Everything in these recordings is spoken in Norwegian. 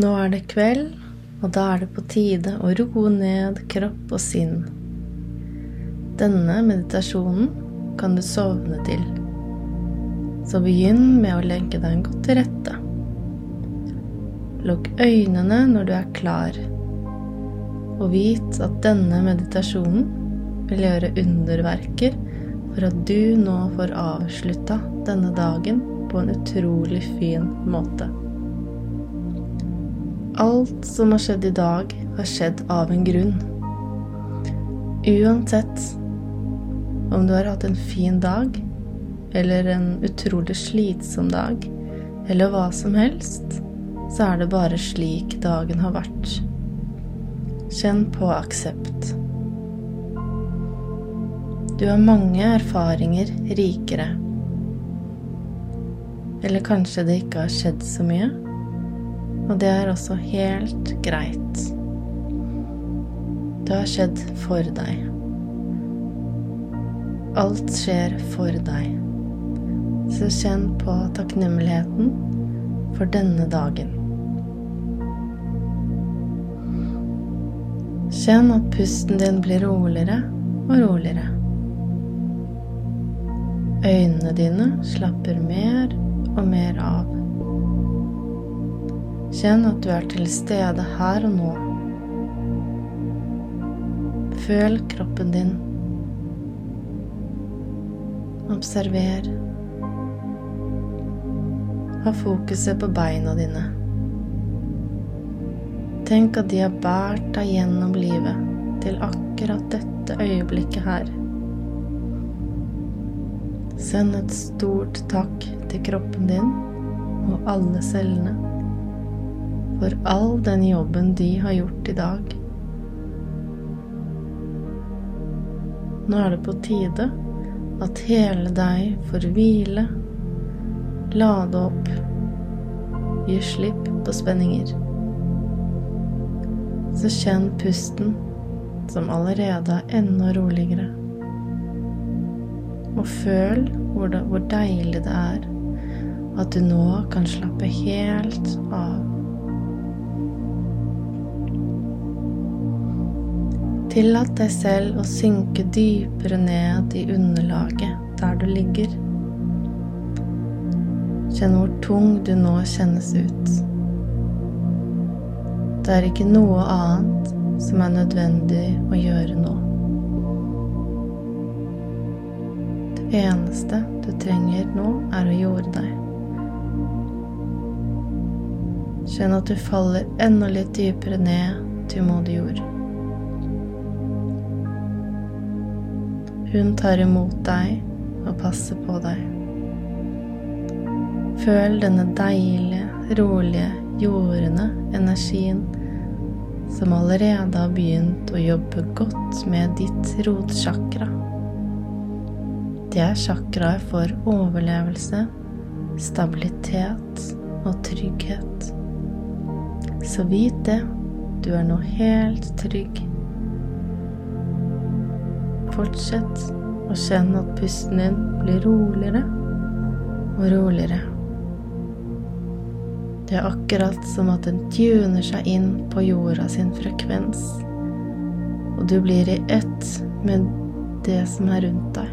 Nå er det kveld, og da er det på tide å roe ned kropp og sinn. Denne meditasjonen kan du sovne til, så begynn med å legge deg godt til rette. Lukk øynene når du er klar, og vit at denne meditasjonen vil gjøre underverker for at du nå får avslutta denne dagen på en utrolig fin måte. Alt som har skjedd i dag, har skjedd av en grunn. Uansett om du har hatt en fin dag, eller en utrolig slitsom dag, eller hva som helst, så er det bare slik dagen har vært. Kjenn på aksept. Du har mange erfaringer rikere. Eller kanskje det ikke har skjedd så mye, og det er også helt greit. Det har skjedd for deg. Alt skjer for deg. Så kjenn på takknemligheten for denne dagen. Kjenn at pusten din blir roligere og roligere. Øynene dine slapper mer og mer av. Kjenn at du er til stede her og nå. Føl kroppen din. Observer. Ha fokuset på beina dine. Tenk at de har båret deg gjennom livet til akkurat dette øyeblikket her. Send et stort takk til kroppen din og alle cellene for all den jobben de har gjort i dag. Nå er det på tide at hele deg får hvile, lade opp, gi slipp på spenninger. Så kjenn pusten, som allerede er enda roligere og føl hvor, det, hvor deilig det er at du nå kan slappe helt av. Tillat deg selv å synke dypere ned i underlaget der du ligger. Kjenn hvor tung du nå kjennes ut. Det er ikke noe annet som er nødvendig å gjøre nå. Det eneste du trenger nå, er å jorde deg. Kjenn at du faller enda litt dypere ned til moder jord. Hun tar imot deg og passer på deg. Føl denne deilige, rolige, jordende energien som allerede har begynt å jobbe godt med ditt rotsjakra. Det er chakraet for overlevelse, stabilitet og trygghet. Så vit det, du er nå helt trygg. Fortsett å kjenne at pusten din blir roligere og roligere. Det er akkurat som at den tuner seg inn på jorda sin frekvens, og du blir i ett med det som er rundt deg.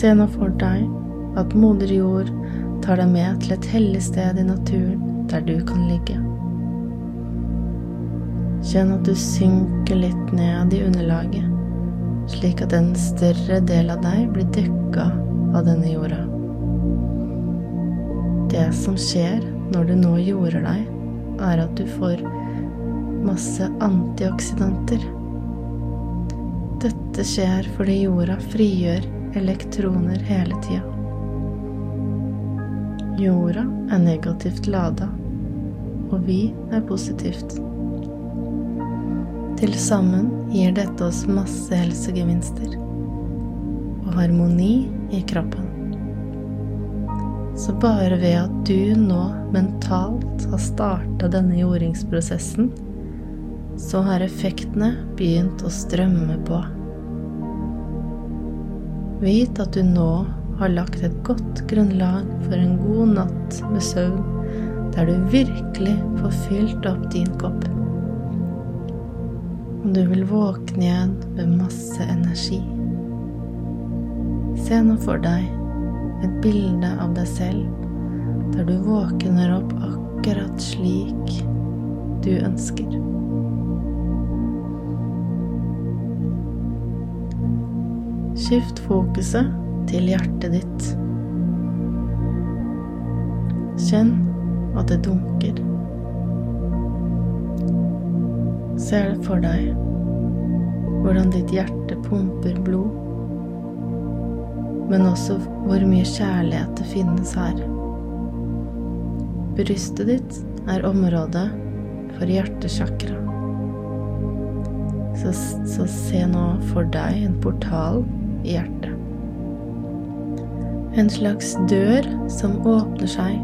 Se nå for deg at moder jord tar deg med til et hellig sted i naturen der du kan ligge. Kjenn at du synker litt ned i underlaget, slik at en større del av deg blir dekka av denne jorda. Det som skjer når du nå jorder deg, er at du får masse antioksidanter. Dette skjer fordi jorda frigjør elektroner hele tida. Jorda er negativt lada, og vi er positivt. Til sammen gir dette oss masse helsegevinster og harmoni i kroppen. Så bare ved at du nå mentalt har starta denne jordingsprosessen, så har effektene begynt å strømme på. Vit at du nå har lagt et godt grunnlag for en god natt med søvn der du virkelig får fylt opp din kopp. Og du vil våkne igjen med masse energi. Se nå for deg et bilde av deg selv der du våkner opp akkurat slik du ønsker. Skift fokuset til hjertet ditt. Kjenn at det dunker. Ser for deg hvordan ditt hjerte pumper blod, men også hvor mye kjærlighet det finnes her. Brystet ditt er området for hjertesjakra. Så, så se nå for deg en portal i hjertet. En slags dør som åpner seg,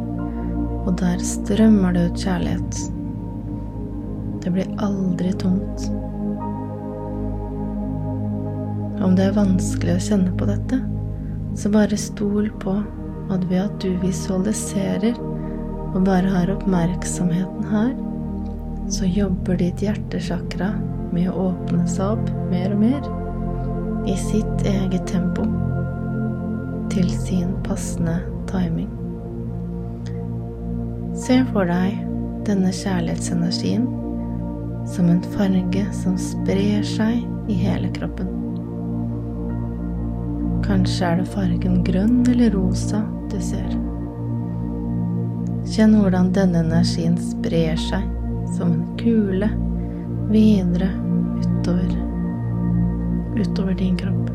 og der strømmer det ut kjærlighet. Det blir aldri tomt. Om det er vanskelig å kjenne på dette, så bare stol på at ved at du visualiserer og bare har oppmerksomheten her, så jobber ditt hjertesjakra med å åpne seg opp mer og mer i sitt eget tempo til sin passende timing. Se for deg denne kjærlighetsenergien som en farge som sprer seg i hele kroppen. Kanskje er det fargen grønn eller rosa du ser. Kjenn hvordan denne energien sprer seg som en kule videre utover utover din kropp.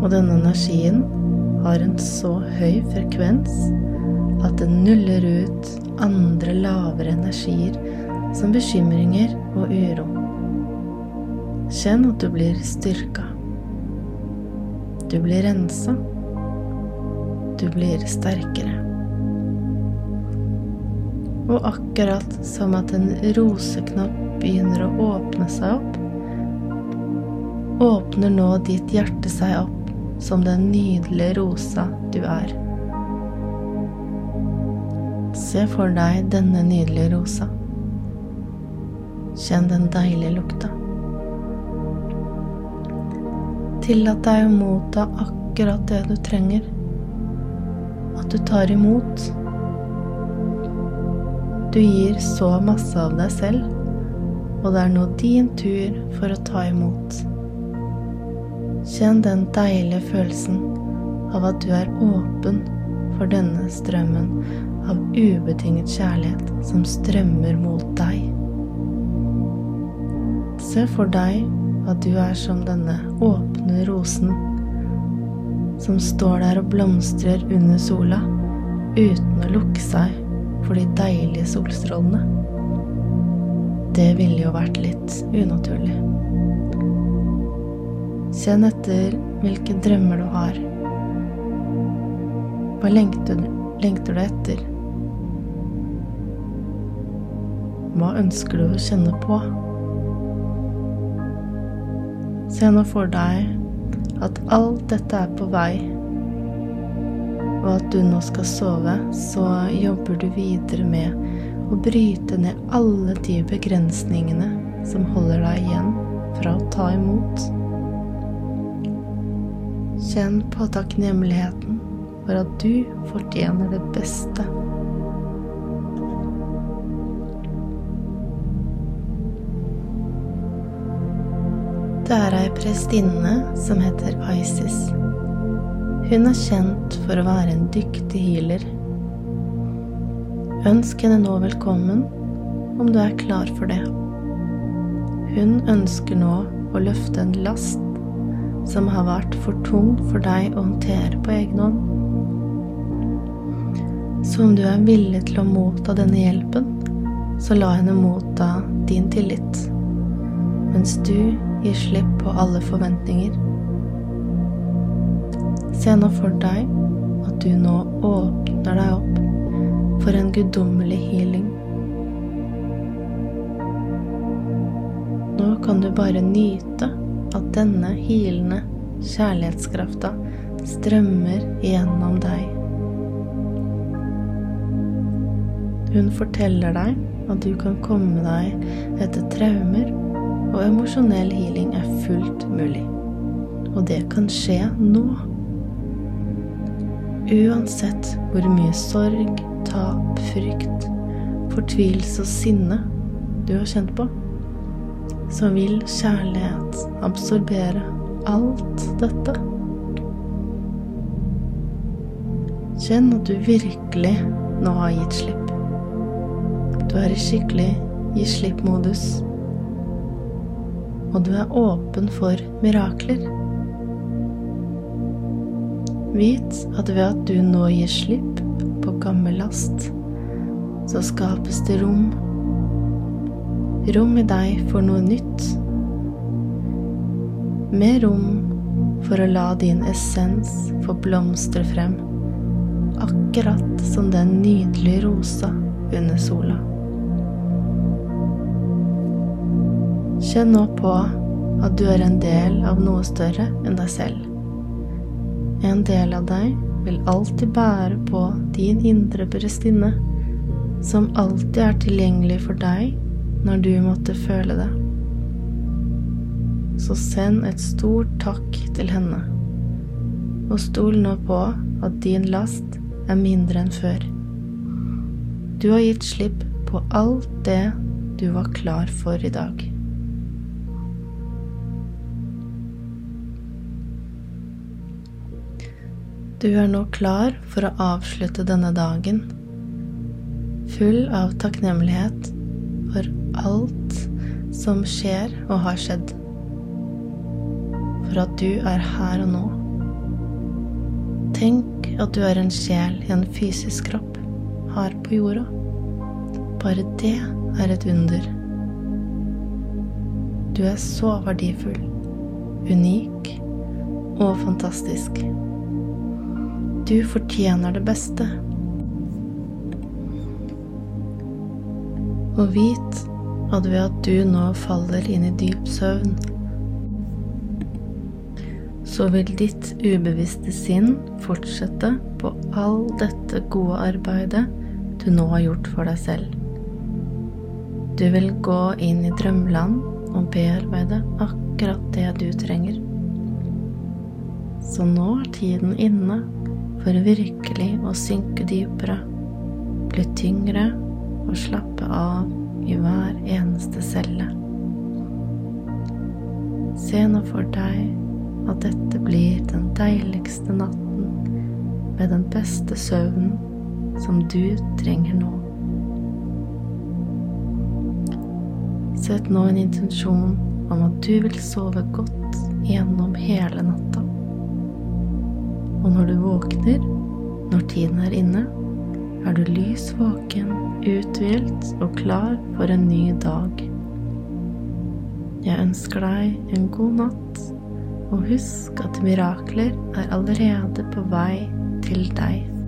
Og denne energien har en så høy frekvens at den nuller ut andre lavere energier som bekymringer og uro. Kjenn at du blir styrka. Du blir rensa. Du blir sterkere. Og akkurat som at en roseknopp begynner å åpne seg opp, åpner nå ditt hjerte seg opp som den nydelige rosa du er. Se for deg denne nydelige rosa. Kjenn den deilige lukta. Tillat deg å motta akkurat det du trenger. At du tar imot du gir så masse av deg selv, og det er nå din tur for å ta imot. Kjenn den deilige følelsen av at du er åpen for denne strømmen av ubetinget kjærlighet som strømmer mot deg. Se for deg at du er som denne åpne rosen som står der og blomstrer under sola uten å lukke seg for de deilige solstrålene. Det ville jo vært litt unaturlig. Kjenn etter hvilke drømmer du har. Hva lengter, lengter du etter? Hva ønsker du å kjenne på? Se nå for deg at alt dette er på vei og at du nå skal sove, så jobber du videre med å bryte ned alle de begrensningene som holder deg igjen fra å ta imot. Kjenn på takknemligheten for at du fortjener det beste. Det er ei prestinne som heter Isis. Hun er kjent for å være en dyktig healer. Ønsk henne nå velkommen om du er klar for det. Hun ønsker nå å løfte en last som har vært for tung for deg å håndtere på egen hånd. Så om du er villig til å motta denne hjelpen, så la henne motta din tillit, mens du gir slipp på alle forventninger. Se nå for deg at du nå åpner deg opp for en guddommelig healing. Nå kan du bare nyte at denne hilende kjærlighetskrafta strømmer gjennom deg. Hun forteller deg at du kan komme deg etter traumer, og emosjonell healing er fullt mulig. Og det kan skje nå. Uansett hvor mye sorg, tap, frykt, fortvilelse og sinne du har kjent på, så vil kjærlighet absorbere alt dette. Kjenn at du virkelig nå har gitt slipp. Du er i skikkelig gi slipp-modus. Og du er åpen for mirakler. Vit at ved at du nå gir slipp på gammel last, så skapes det rom. Rom i deg for noe nytt. Med rom for å la din essens få blomstre frem akkurat som den nydelige rosa under sola. Kjenn nå på at du er en del av noe større enn deg selv. En del av deg vil alltid bære på din indre prestinne, som alltid er tilgjengelig for deg når du måtte føle det. Så send et stort takk til henne, og stol nå på at din last er mindre enn før. Du har gitt slipp på alt det du var klar for i dag. Du er nå klar for å avslutte denne dagen, full av takknemlighet for alt som skjer og har skjedd, for at du er her og nå. Tenk at du er en sjel i en fysisk kropp her på jorda. Bare det er et under. Du er så verdifull, unik og fantastisk. Du fortjener det beste. Og vit at ved at du nå faller inn i dyp søvn, så vil ditt ubevisste sinn fortsette på all dette gode arbeidet du nå har gjort for deg selv. Du vil gå inn i drømmeland og bearbeide akkurat det du trenger. Så nå er tiden inne for virkelig å synke dypere, bli tyngre og slappe av i hver eneste celle. Se nå for deg at dette blir den deiligste natten med den beste søvnen som du trenger nå. Sett nå en intensjon om at du vil sove godt gjennom hele natta. Og når du våkner, når tiden er inne, er du lys våken, uthvilt og klar for en ny dag. Jeg ønsker deg en god natt og husk at mirakler er allerede på vei til deg.